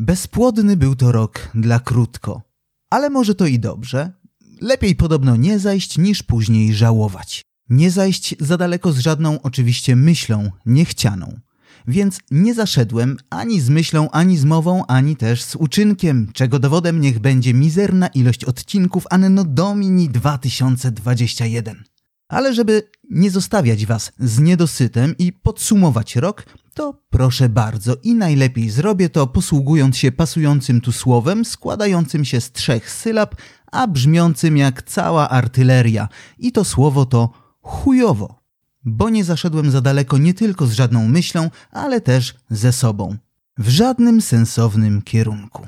Bezpłodny był to rok dla krótko. Ale może to i dobrze. Lepiej podobno nie zajść niż później żałować. Nie zajść za daleko z żadną oczywiście myślą niechcianą. Więc nie zaszedłem ani z myślą, ani z mową, ani też z uczynkiem, czego dowodem niech będzie mizerna ilość odcinków Anno Domini 2021. Ale żeby nie zostawiać Was z niedosytem i podsumować rok, to proszę bardzo i najlepiej zrobię to posługując się pasującym tu słowem składającym się z trzech sylab, a brzmiącym jak cała artyleria. I to słowo to chujowo. Bo nie zaszedłem za daleko nie tylko z żadną myślą, ale też ze sobą. W żadnym sensownym kierunku.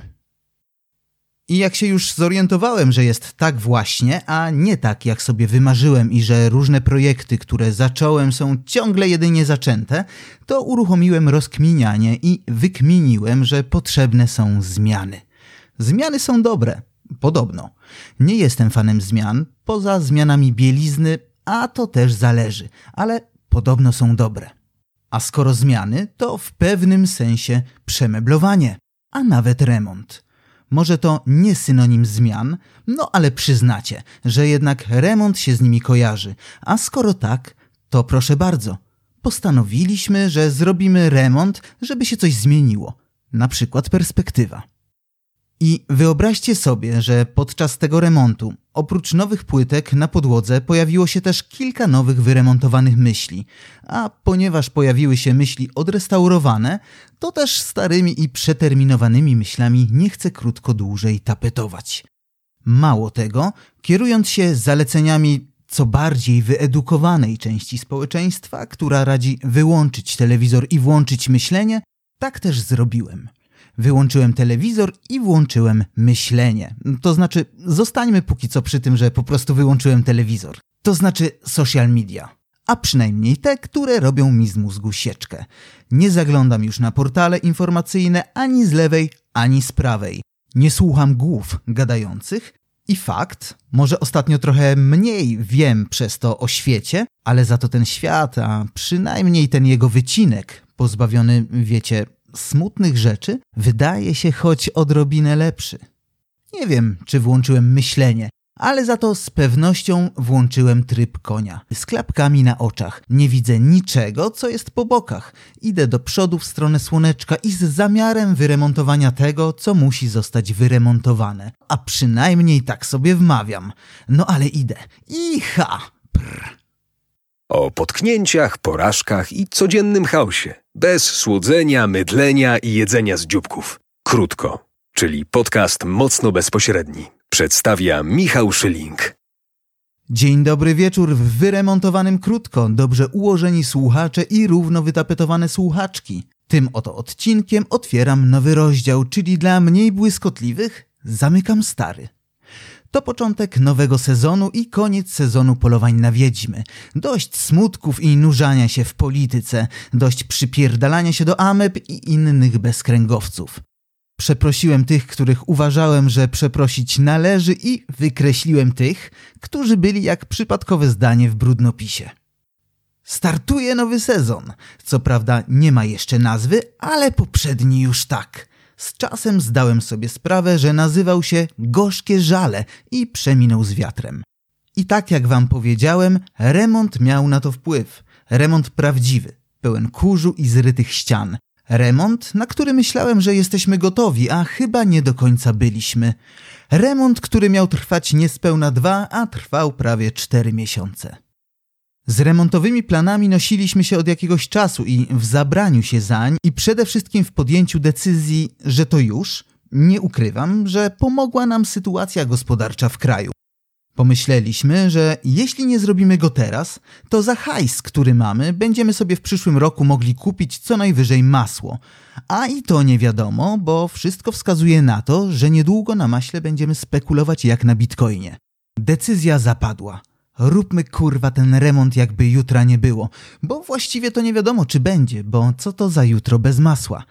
I jak się już zorientowałem, że jest tak właśnie, a nie tak jak sobie wymarzyłem i że różne projekty, które zacząłem są ciągle jedynie zaczęte, to uruchomiłem rozkminianie i wykminiłem, że potrzebne są zmiany. Zmiany są dobre, podobno. Nie jestem fanem zmian, poza zmianami bielizny, a to też zależy, ale podobno są dobre. A skoro zmiany, to w pewnym sensie przemeblowanie, a nawet remont. Może to nie synonim zmian, no ale przyznacie, że jednak remont się z nimi kojarzy. A skoro tak, to proszę bardzo. Postanowiliśmy, że zrobimy remont, żeby się coś zmieniło. Na przykład perspektywa. I wyobraźcie sobie, że podczas tego remontu, oprócz nowych płytek na podłodze, pojawiło się też kilka nowych wyremontowanych myśli. A ponieważ pojawiły się myśli odrestaurowane, to też starymi i przeterminowanymi myślami nie chcę krótko dłużej tapetować. Mało tego, kierując się zaleceniami co bardziej wyedukowanej części społeczeństwa, która radzi wyłączyć telewizor i włączyć myślenie, tak też zrobiłem – Wyłączyłem telewizor i włączyłem myślenie. To znaczy, zostańmy póki co przy tym, że po prostu wyłączyłem telewizor. To znaczy social media. A przynajmniej te, które robią mi z mózgu sieczkę. Nie zaglądam już na portale informacyjne ani z lewej, ani z prawej. Nie słucham głów gadających, i fakt, może ostatnio trochę mniej wiem przez to o świecie, ale za to ten świat, a przynajmniej ten jego wycinek, pozbawiony, wiecie, smutnych rzeczy wydaje się choć odrobinę lepszy. Nie wiem, czy włączyłem myślenie, ale za to z pewnością włączyłem tryb konia. Z klapkami na oczach. Nie widzę niczego, co jest po bokach. Idę do przodu w stronę słoneczka i z zamiarem wyremontowania tego, co musi zostać wyremontowane. A przynajmniej tak sobie wmawiam. No ale idę. Icha! Prr. O potknięciach, porażkach i codziennym chaosie. Bez słodzenia, mydlenia i jedzenia z dzióbków. Krótko, czyli podcast mocno bezpośredni. Przedstawia Michał Szyling. Dzień dobry wieczór w wyremontowanym krótko, dobrze ułożeni słuchacze i równo wytapetowane słuchaczki. Tym oto odcinkiem otwieram nowy rozdział, czyli dla mniej błyskotliwych zamykam stary. To początek nowego sezonu i koniec sezonu polowań na wiedźmy. Dość smutków i nurzania się w polityce, dość przypierdalania się do ameb i innych bezkręgowców. Przeprosiłem tych, których uważałem, że przeprosić należy i wykreśliłem tych, którzy byli jak przypadkowe zdanie w brudnopisie. Startuje nowy sezon. Co prawda nie ma jeszcze nazwy, ale poprzedni już tak – z czasem zdałem sobie sprawę, że nazywał się Gorzkie Żale i przeminął z wiatrem. I tak jak wam powiedziałem, remont miał na to wpływ. Remont prawdziwy, pełen kurzu i zrytych ścian. Remont, na który myślałem, że jesteśmy gotowi, a chyba nie do końca byliśmy. Remont, który miał trwać niespełna dwa, a trwał prawie cztery miesiące. Z remontowymi planami nosiliśmy się od jakiegoś czasu i w zabraniu się zań i przede wszystkim w podjęciu decyzji, że to już, nie ukrywam, że pomogła nam sytuacja gospodarcza w kraju. Pomyśleliśmy, że jeśli nie zrobimy go teraz, to za hajs, który mamy, będziemy sobie w przyszłym roku mogli kupić co najwyżej masło. A i to nie wiadomo, bo wszystko wskazuje na to, że niedługo na maśle będziemy spekulować jak na bitcoinie. Decyzja zapadła róbmy kurwa ten remont jakby jutra nie było, bo właściwie to nie wiadomo czy będzie, bo co to za jutro bez masła.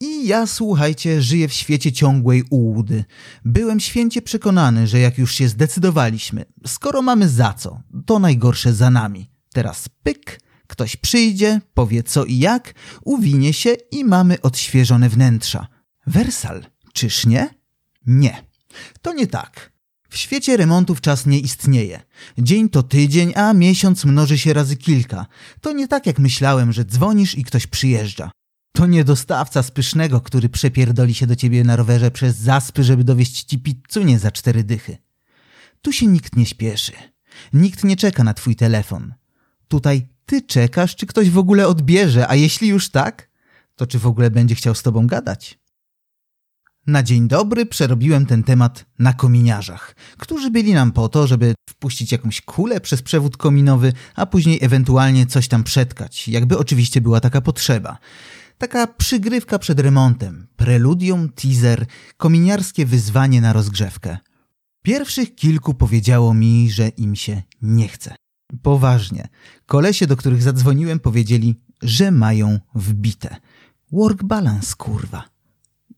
I ja, słuchajcie, żyję w świecie ciągłej ułudy. Byłem święcie przekonany, że jak już się zdecydowaliśmy, skoro mamy za co, to najgorsze za nami. Teraz pyk, ktoś przyjdzie, powie co i jak, uwinie się i mamy odświeżone wnętrza. Wersal, czyż nie? Nie. To nie tak. W świecie remontów czas nie istnieje. Dzień to tydzień, a miesiąc mnoży się razy kilka. To nie tak jak myślałem, że dzwonisz i ktoś przyjeżdża. To nie dostawca spysznego, który przepierdoli się do ciebie na rowerze przez zaspy, żeby dowieść ci pizzunię za cztery dychy. Tu się nikt nie śpieszy. Nikt nie czeka na twój telefon. Tutaj ty czekasz, czy ktoś w ogóle odbierze, a jeśli już tak, to czy w ogóle będzie chciał z tobą gadać? Na dzień dobry przerobiłem ten temat na kominiarzach, którzy byli nam po to, żeby wpuścić jakąś kulę przez przewód kominowy, a później ewentualnie coś tam przetkać, jakby oczywiście była taka potrzeba. Taka przygrywka przed remontem, preludium, teaser, kominiarskie wyzwanie na rozgrzewkę. Pierwszych kilku powiedziało mi, że im się nie chce. Poważnie. Kolesie, do których zadzwoniłem, powiedzieli, że mają wbite. Work balance, kurwa.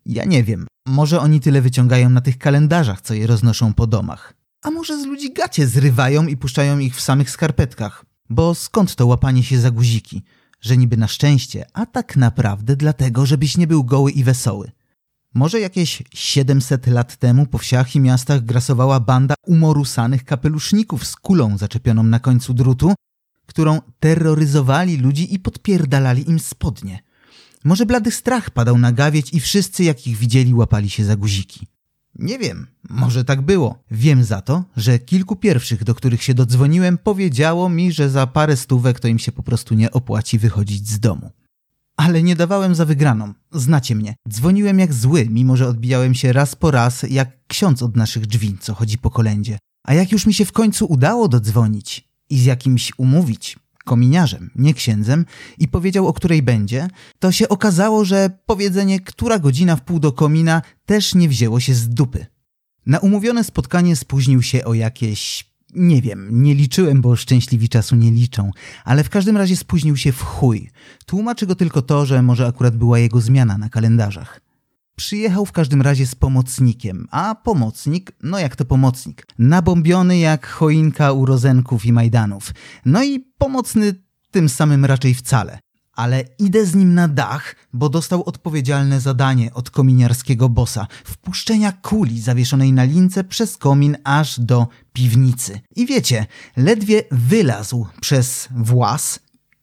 Ja nie wiem, może oni tyle wyciągają na tych kalendarzach, co je roznoszą po domach. A może z ludzi gacie zrywają i puszczają ich w samych skarpetkach? Bo skąd to łapanie się za guziki? Że niby na szczęście, a tak naprawdę dlatego, żebyś nie był goły i wesoły. Może jakieś 700 lat temu po wsiach i miastach grasowała banda umorusanych kapeluszników z kulą zaczepioną na końcu drutu, którą terroryzowali ludzi i podpierdalali im spodnie. Może blady strach padał na gawieć i wszyscy, jak ich widzieli, łapali się za guziki. Nie wiem, może tak było. Wiem za to, że kilku pierwszych, do których się dodzwoniłem, powiedziało mi, że za parę stówek to im się po prostu nie opłaci wychodzić z domu. Ale nie dawałem za wygraną. Znacie mnie. Dzwoniłem jak zły, mimo że odbijałem się raz po raz, jak ksiądz od naszych drzwi, co chodzi po kolędzie. A jak już mi się w końcu udało dodzwonić i z jakimś umówić, kominiarzem, nie księdzem, i powiedział, o której będzie, to się okazało, że powiedzenie, która godzina w pół do komina, też nie wzięło się z dupy. Na umówione spotkanie spóźnił się o jakieś nie wiem, nie liczyłem, bo szczęśliwi czasu nie liczą, ale w każdym razie spóźnił się w chuj. Tłumaczy go tylko to, że może akurat była jego zmiana na kalendarzach. Przyjechał w każdym razie z pomocnikiem, a pomocnik, no jak to pomocnik, nabombiony jak choinka u rozenków i majdanów. No i pomocny tym samym raczej wcale ale idę z nim na dach, bo dostał odpowiedzialne zadanie od kominiarskiego bossa wpuszczenia kuli zawieszonej na lince przez komin aż do piwnicy. I wiecie, ledwie wylazł przez włas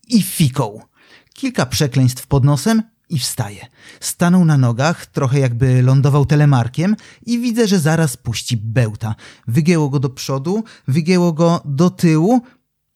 i fikął. Kilka przekleństw pod nosem i wstaje. Stanął na nogach, trochę jakby lądował telemarkiem i widzę, że zaraz puści bełta. Wygięło go do przodu, wygięło go do tyłu,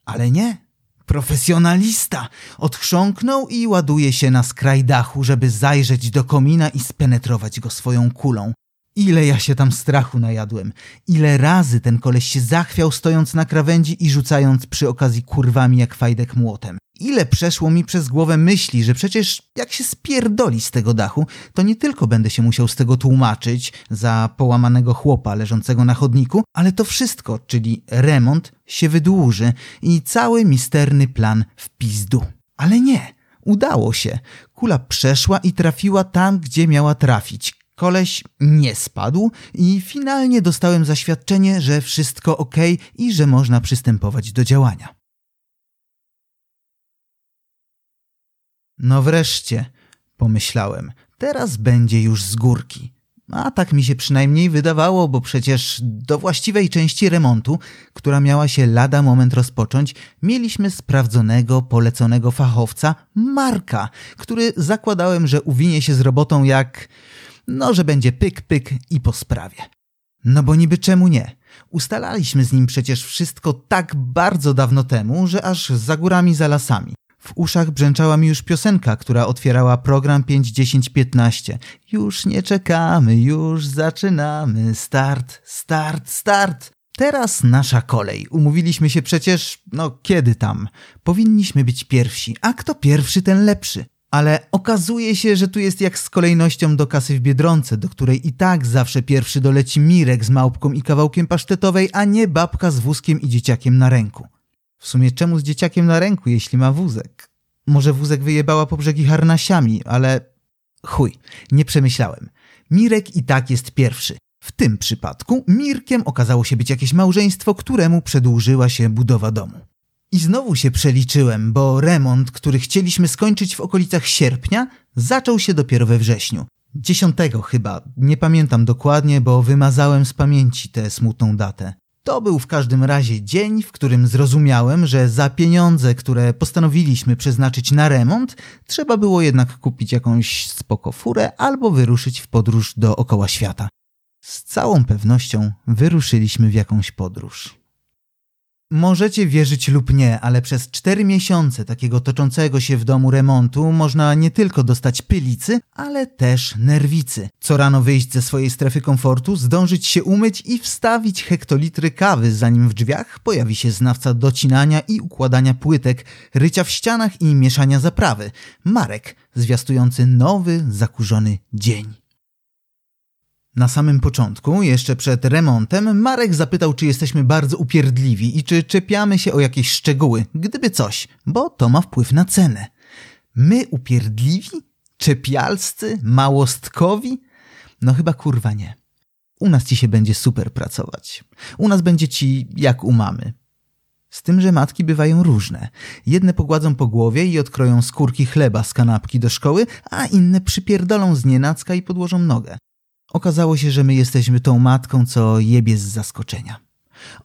ale nie, Profesjonalista! Odchrząknął i ładuje się na skraj dachu, żeby zajrzeć do komina i spenetrować go swoją kulą. Ile ja się tam strachu najadłem. Ile razy ten koleś się zachwiał stojąc na krawędzi i rzucając przy okazji kurwami jak fajdek młotem. Ile przeszło mi przez głowę myśli, że przecież jak się spierdoli z tego dachu, to nie tylko będę się musiał z tego tłumaczyć za połamanego chłopa leżącego na chodniku, ale to wszystko, czyli remont, się wydłuży i cały misterny plan w pizdu. Ale nie, udało się. Kula przeszła i trafiła tam, gdzie miała trafić. Koleś nie spadł i finalnie dostałem zaświadczenie, że wszystko ok i że można przystępować do działania. No wreszcie, pomyślałem, teraz będzie już z górki. A tak mi się przynajmniej wydawało, bo przecież do właściwej części remontu, która miała się lada moment rozpocząć, mieliśmy sprawdzonego, poleconego fachowca Marka, który zakładałem, że uwinie się z robotą jak... no, że będzie pyk, pyk i po sprawie. No bo niby czemu nie? Ustalaliśmy z nim przecież wszystko tak bardzo dawno temu, że aż za górami, za lasami. W uszach brzęczała mi już piosenka, która otwierała program 5-10-15. Już nie czekamy, już zaczynamy. Start, start, start. Teraz nasza kolej. Umówiliśmy się przecież, no kiedy tam? Powinniśmy być pierwsi, a kto pierwszy, ten lepszy. Ale okazuje się, że tu jest jak z kolejnością do kasy w Biedronce, do której i tak zawsze pierwszy doleci Mirek z małpką i kawałkiem pasztetowej, a nie babka z wózkiem i dzieciakiem na ręku. W sumie czemu z dzieciakiem na ręku, jeśli ma wózek? Może wózek wyjebała po brzegi harnasiami, ale chuj, nie przemyślałem. Mirek i tak jest pierwszy. W tym przypadku Mirkiem okazało się być jakieś małżeństwo, któremu przedłużyła się budowa domu. I znowu się przeliczyłem, bo remont, który chcieliśmy skończyć w okolicach sierpnia, zaczął się dopiero we wrześniu. Dziesiątego chyba, nie pamiętam dokładnie, bo wymazałem z pamięci tę smutną datę. To był w każdym razie dzień, w którym zrozumiałem, że za pieniądze, które postanowiliśmy przeznaczyć na remont, trzeba było jednak kupić jakąś spoko furę albo wyruszyć w podróż dookoła świata. Z całą pewnością wyruszyliśmy w jakąś podróż. Możecie wierzyć lub nie, ale przez cztery miesiące takiego toczącego się w domu remontu można nie tylko dostać pylicy, ale też nerwicy. Co rano wyjść ze swojej strefy komfortu, zdążyć się umyć i wstawić hektolitry kawy, zanim w drzwiach pojawi się znawca docinania i układania płytek, rycia w ścianach i mieszania zaprawy. Marek, zwiastujący nowy, zakurzony dzień. Na samym początku, jeszcze przed remontem, Marek zapytał, czy jesteśmy bardzo upierdliwi i czy czepiamy się o jakieś szczegóły, gdyby coś, bo to ma wpływ na cenę. My upierdliwi? Czepialscy? Małostkowi? No chyba kurwa nie. U nas ci się będzie super pracować. U nas będzie ci jak u mamy. Z tym, że matki bywają różne. Jedne pogładzą po głowie i odkroją skórki chleba z kanapki do szkoły, a inne przypierdolą z nienacka i podłożą nogę. Okazało się, że my jesteśmy tą matką, co jebie z zaskoczenia.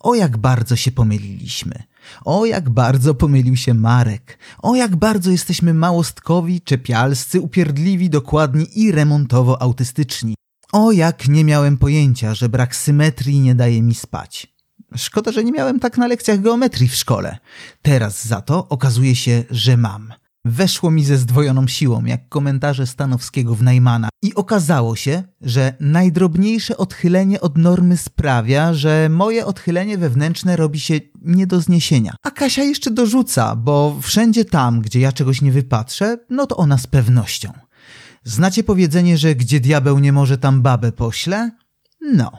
O jak bardzo się pomyliliśmy. O jak bardzo pomylił się Marek. O jak bardzo jesteśmy małostkowi, czepialscy, upierdliwi, dokładni i remontowo autystyczni. O jak nie miałem pojęcia, że brak symetrii nie daje mi spać. Szkoda, że nie miałem tak na lekcjach geometrii w szkole. Teraz za to okazuje się, że mam. Weszło mi ze zdwojoną siłą, jak komentarze Stanowskiego w Najmana. I okazało się, że najdrobniejsze odchylenie od normy sprawia, że moje odchylenie wewnętrzne robi się nie do zniesienia. A Kasia jeszcze dorzuca, bo wszędzie tam, gdzie ja czegoś nie wypatrzę, no to ona z pewnością. Znacie powiedzenie, że gdzie diabeł nie może, tam babę pośle? No,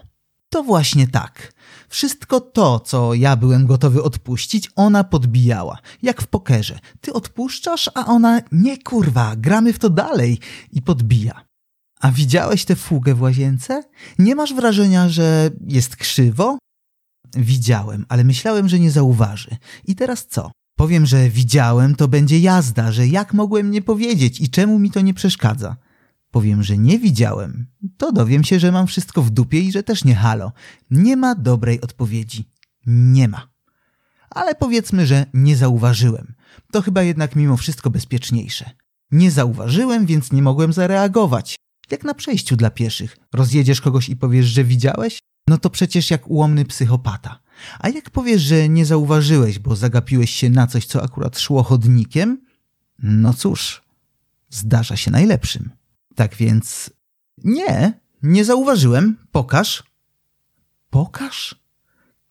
to właśnie tak. Wszystko to, co ja byłem gotowy odpuścić, ona podbijała. Jak w pokerze. Ty odpuszczasz, a ona nie kurwa, gramy w to dalej i podbija. A widziałeś tę fugę w łazience? Nie masz wrażenia, że jest krzywo? Widziałem, ale myślałem, że nie zauważy. I teraz co? Powiem, że widziałem, to będzie jazda, że jak mogłem nie powiedzieć i czemu mi to nie przeszkadza? Powiem, że nie widziałem, to dowiem się, że mam wszystko w dupie i że też nie halo. Nie ma dobrej odpowiedzi. Nie ma. Ale powiedzmy, że nie zauważyłem. To chyba jednak mimo wszystko bezpieczniejsze. Nie zauważyłem, więc nie mogłem zareagować. Jak na przejściu dla pieszych. Rozjedziesz kogoś i powiesz, że widziałeś? No to przecież jak ułomny psychopata. A jak powiesz, że nie zauważyłeś, bo zagapiłeś się na coś, co akurat szło chodnikiem? No cóż, zdarza się najlepszym. Tak więc nie, nie zauważyłem. Pokaż. Pokaż?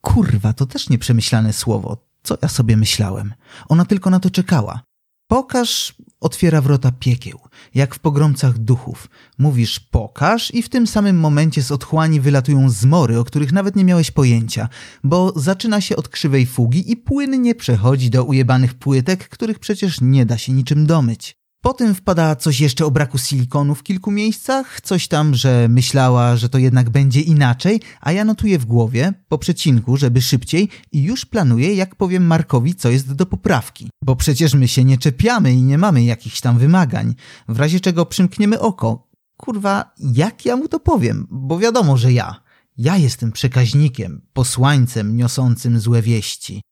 Kurwa, to też nieprzemyślane słowo. Co ja sobie myślałem? Ona tylko na to czekała. Pokaż otwiera wrota piekieł, jak w pogromcach duchów. Mówisz pokaż i w tym samym momencie z otchłani wylatują zmory, o których nawet nie miałeś pojęcia, bo zaczyna się od krzywej fugi i płynnie przechodzi do ujebanych płytek, których przecież nie da się niczym domyć. Potem wpada coś jeszcze o braku silikonu w kilku miejscach, coś tam, że myślała, że to jednak będzie inaczej, a ja notuję w głowie, po przecinku, żeby szybciej i już planuję, jak powiem Markowi, co jest do poprawki. Bo przecież my się nie czepiamy i nie mamy jakichś tam wymagań, w razie czego przymkniemy oko. Kurwa, jak ja mu to powiem? Bo wiadomo, że ja. Ja jestem przekaźnikiem, posłańcem niosącym złe wieści.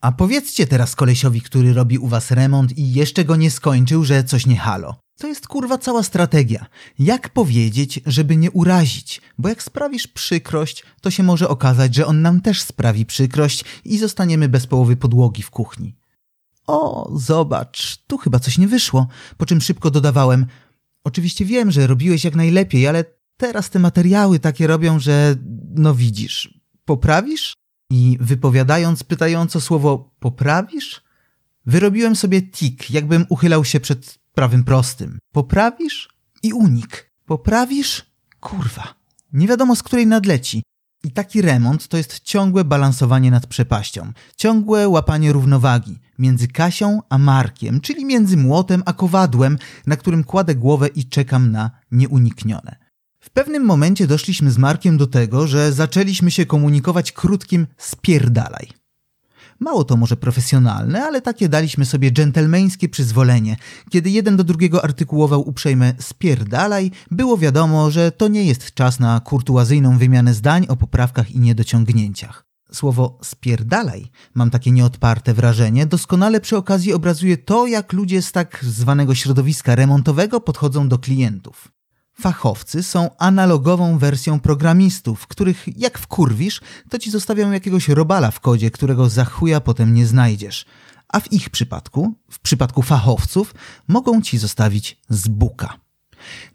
A powiedzcie teraz kolesiowi, który robi u was remont i jeszcze go nie skończył, że coś nie halo. To jest kurwa cała strategia. Jak powiedzieć, żeby nie urazić? Bo jak sprawisz przykrość, to się może okazać, że on nam też sprawi przykrość i zostaniemy bez połowy podłogi w kuchni. O, zobacz, tu chyba coś nie wyszło. Po czym szybko dodawałem: Oczywiście wiem, że robiłeś jak najlepiej, ale teraz te materiały takie robią, że no widzisz. Poprawisz? I wypowiadając pytająco słowo poprawisz, wyrobiłem sobie tik, jakbym uchylał się przed prawym prostym. Poprawisz? I unik. Poprawisz? Kurwa. Nie wiadomo z której nadleci. I taki remont to jest ciągłe balansowanie nad przepaścią, ciągłe łapanie równowagi między Kasią a Markiem, czyli między młotem a kowadłem, na którym kładę głowę i czekam na nieuniknione. W pewnym momencie doszliśmy z Markiem do tego, że zaczęliśmy się komunikować krótkim spierdalaj. Mało to może profesjonalne, ale takie daliśmy sobie dżentelmeńskie przyzwolenie. Kiedy jeden do drugiego artykułował uprzejme spierdalaj, było wiadomo, że to nie jest czas na kurtuazyjną wymianę zdań o poprawkach i niedociągnięciach. Słowo spierdalaj, mam takie nieodparte wrażenie, doskonale przy okazji obrazuje to, jak ludzie z tak zwanego środowiska remontowego podchodzą do klientów. Fachowcy są analogową wersją programistów, których jak wkurwisz, to ci zostawią jakiegoś robala w kodzie, którego za chuja potem nie znajdziesz. A w ich przypadku, w przypadku fachowców, mogą ci zostawić z buka.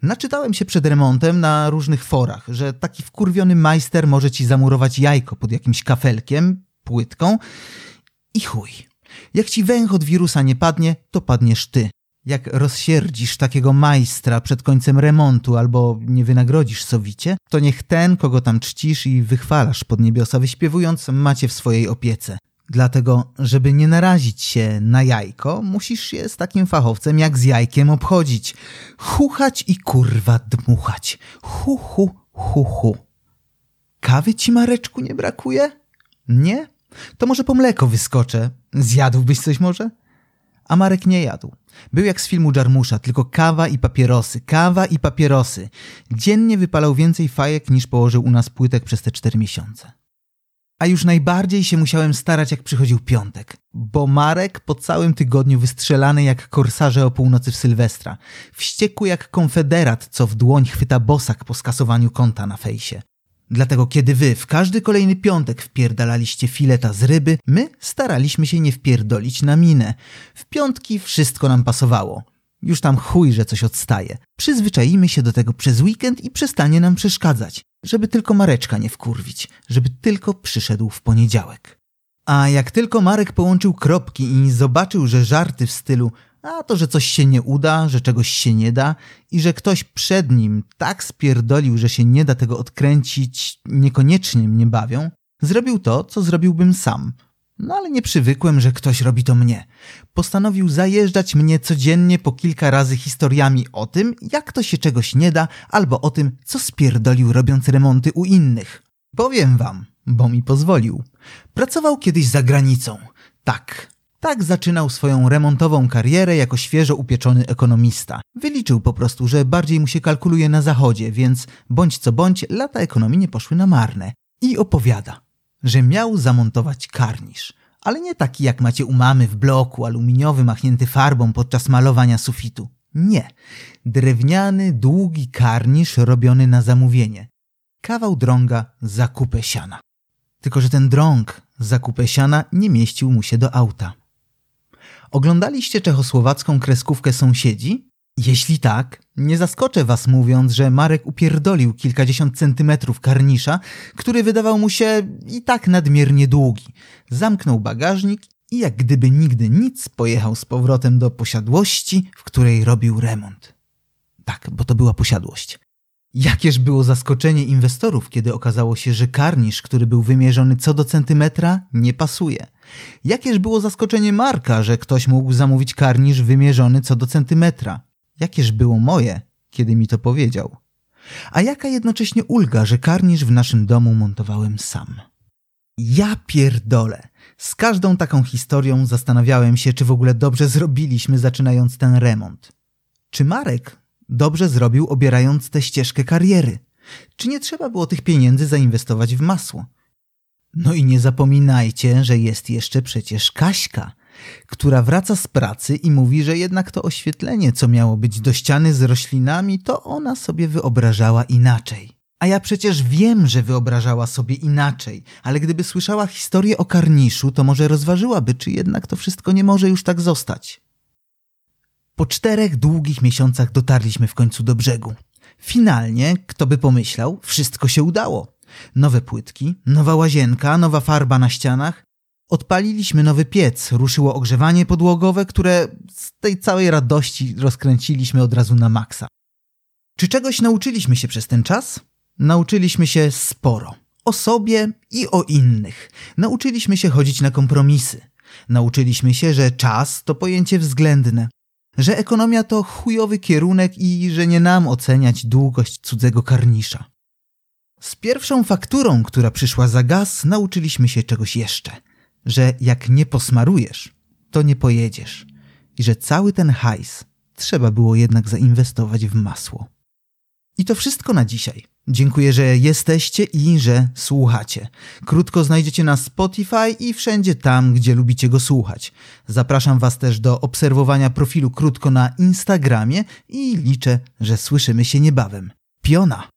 Naczytałem się przed remontem na różnych forach, że taki wkurwiony majster może ci zamurować jajko pod jakimś kafelkiem, płytką i chuj. Jak ci węch od wirusa nie padnie, to padniesz ty. Jak rozsierdzisz takiego majstra przed końcem remontu albo nie wynagrodzisz sowicie, to niech ten, kogo tam czcisz i wychwalasz pod niebiosa wyśpiewując, macie w swojej opiece. Dlatego, żeby nie narazić się na jajko, musisz się z takim fachowcem jak z jajkiem obchodzić. Chuchać i kurwa dmuchać. Hu, hu, hu. Kawy ci, Mareczku, nie brakuje? Nie? To może po mleko wyskoczę. Zjadłbyś coś może? A Marek nie jadł. Był jak z filmu Jarmusza, tylko kawa i papierosy, kawa i papierosy. Dziennie wypalał więcej fajek niż położył u nas płytek przez te cztery miesiące. A już najbardziej się musiałem starać, jak przychodził piątek, bo Marek po całym tygodniu wystrzelany jak korsarze o północy w Sylwestra, wściekły jak konfederat, co w dłoń chwyta bosak po skasowaniu konta na fejsie. Dlatego kiedy wy w każdy kolejny piątek wpierdalaliście fileta z ryby, my staraliśmy się nie wpierdolić na minę. W piątki wszystko nam pasowało. Już tam chuj, że coś odstaje. Przyzwyczaimy się do tego przez weekend i przestanie nam przeszkadzać. Żeby tylko Mareczka nie wkurwić. Żeby tylko przyszedł w poniedziałek. A jak tylko Marek połączył kropki i zobaczył, że żarty w stylu a to, że coś się nie uda, że czegoś się nie da i że ktoś przed nim tak spierdolił, że się nie da tego odkręcić, niekoniecznie mnie bawią, zrobił to, co zrobiłbym sam. No ale nie przywykłem, że ktoś robi to mnie. Postanowił zajeżdżać mnie codziennie po kilka razy historiami o tym, jak to się czegoś nie da, albo o tym, co spierdolił robiąc remonty u innych. Powiem wam, bo mi pozwolił. Pracował kiedyś za granicą. Tak, tak zaczynał swoją remontową karierę jako świeżo upieczony ekonomista. Wyliczył po prostu, że bardziej mu się kalkuluje na zachodzie, więc bądź co bądź lata ekonomii nie poszły na marne. I opowiada, że miał zamontować karnisz. Ale nie taki jak macie u mamy w bloku aluminiowy machnięty farbą podczas malowania sufitu. Nie. Drewniany, długi karnisz robiony na zamówienie. Kawał drąga za kupę siana. Tylko, że ten drąg za kupę siana nie mieścił mu się do auta. Oglądaliście czechosłowacką kreskówkę Sąsiedzi? Jeśli tak, nie zaskoczę was mówiąc, że Marek upierdolił kilkadziesiąt centymetrów karnisza, który wydawał mu się i tak nadmiernie długi. Zamknął bagażnik i jak gdyby nigdy nic pojechał z powrotem do posiadłości, w której robił remont. Tak, bo to była posiadłość. Jakież było zaskoczenie inwestorów, kiedy okazało się, że karnisz, który był wymierzony co do centymetra, nie pasuje. Jakież było zaskoczenie Marka, że ktoś mógł zamówić karnisz wymierzony co do centymetra. Jakież było moje, kiedy mi to powiedział. A jaka jednocześnie ulga, że karnisz w naszym domu montowałem sam. Ja pierdolę. Z każdą taką historią zastanawiałem się, czy w ogóle dobrze zrobiliśmy zaczynając ten remont. Czy Marek dobrze zrobił obierając tę ścieżkę kariery? Czy nie trzeba było tych pieniędzy zainwestować w masło? No i nie zapominajcie, że jest jeszcze przecież Kaśka, która wraca z pracy i mówi, że jednak to oświetlenie, co miało być do ściany z roślinami, to ona sobie wyobrażała inaczej. A ja przecież wiem, że wyobrażała sobie inaczej, ale gdyby słyszała historię o karniszu, to może rozważyłaby, czy jednak to wszystko nie może już tak zostać. Po czterech długich miesiącach dotarliśmy w końcu do brzegu. Finalnie, kto by pomyślał, wszystko się udało. Nowe płytki, nowa łazienka, nowa farba na ścianach. Odpaliliśmy nowy piec, ruszyło ogrzewanie podłogowe, które z tej całej radości rozkręciliśmy od razu na maksa. Czy czegoś nauczyliśmy się przez ten czas? Nauczyliśmy się sporo. O sobie i o innych. Nauczyliśmy się chodzić na kompromisy. Nauczyliśmy się, że czas to pojęcie względne, że ekonomia to chujowy kierunek i że nie nam oceniać długość cudzego karnisza. Z pierwszą fakturą, która przyszła za gaz, nauczyliśmy się czegoś jeszcze. że jak nie posmarujesz, to nie pojedziesz i że cały ten hajs trzeba było jednak zainwestować w masło. I to wszystko na dzisiaj. Dziękuję, że jesteście i że słuchacie. Krótko znajdziecie na Spotify i wszędzie tam, gdzie lubicie go słuchać. Zapraszam Was też do obserwowania profilu Krótko na Instagramie i liczę, że słyszymy się niebawem. Piona!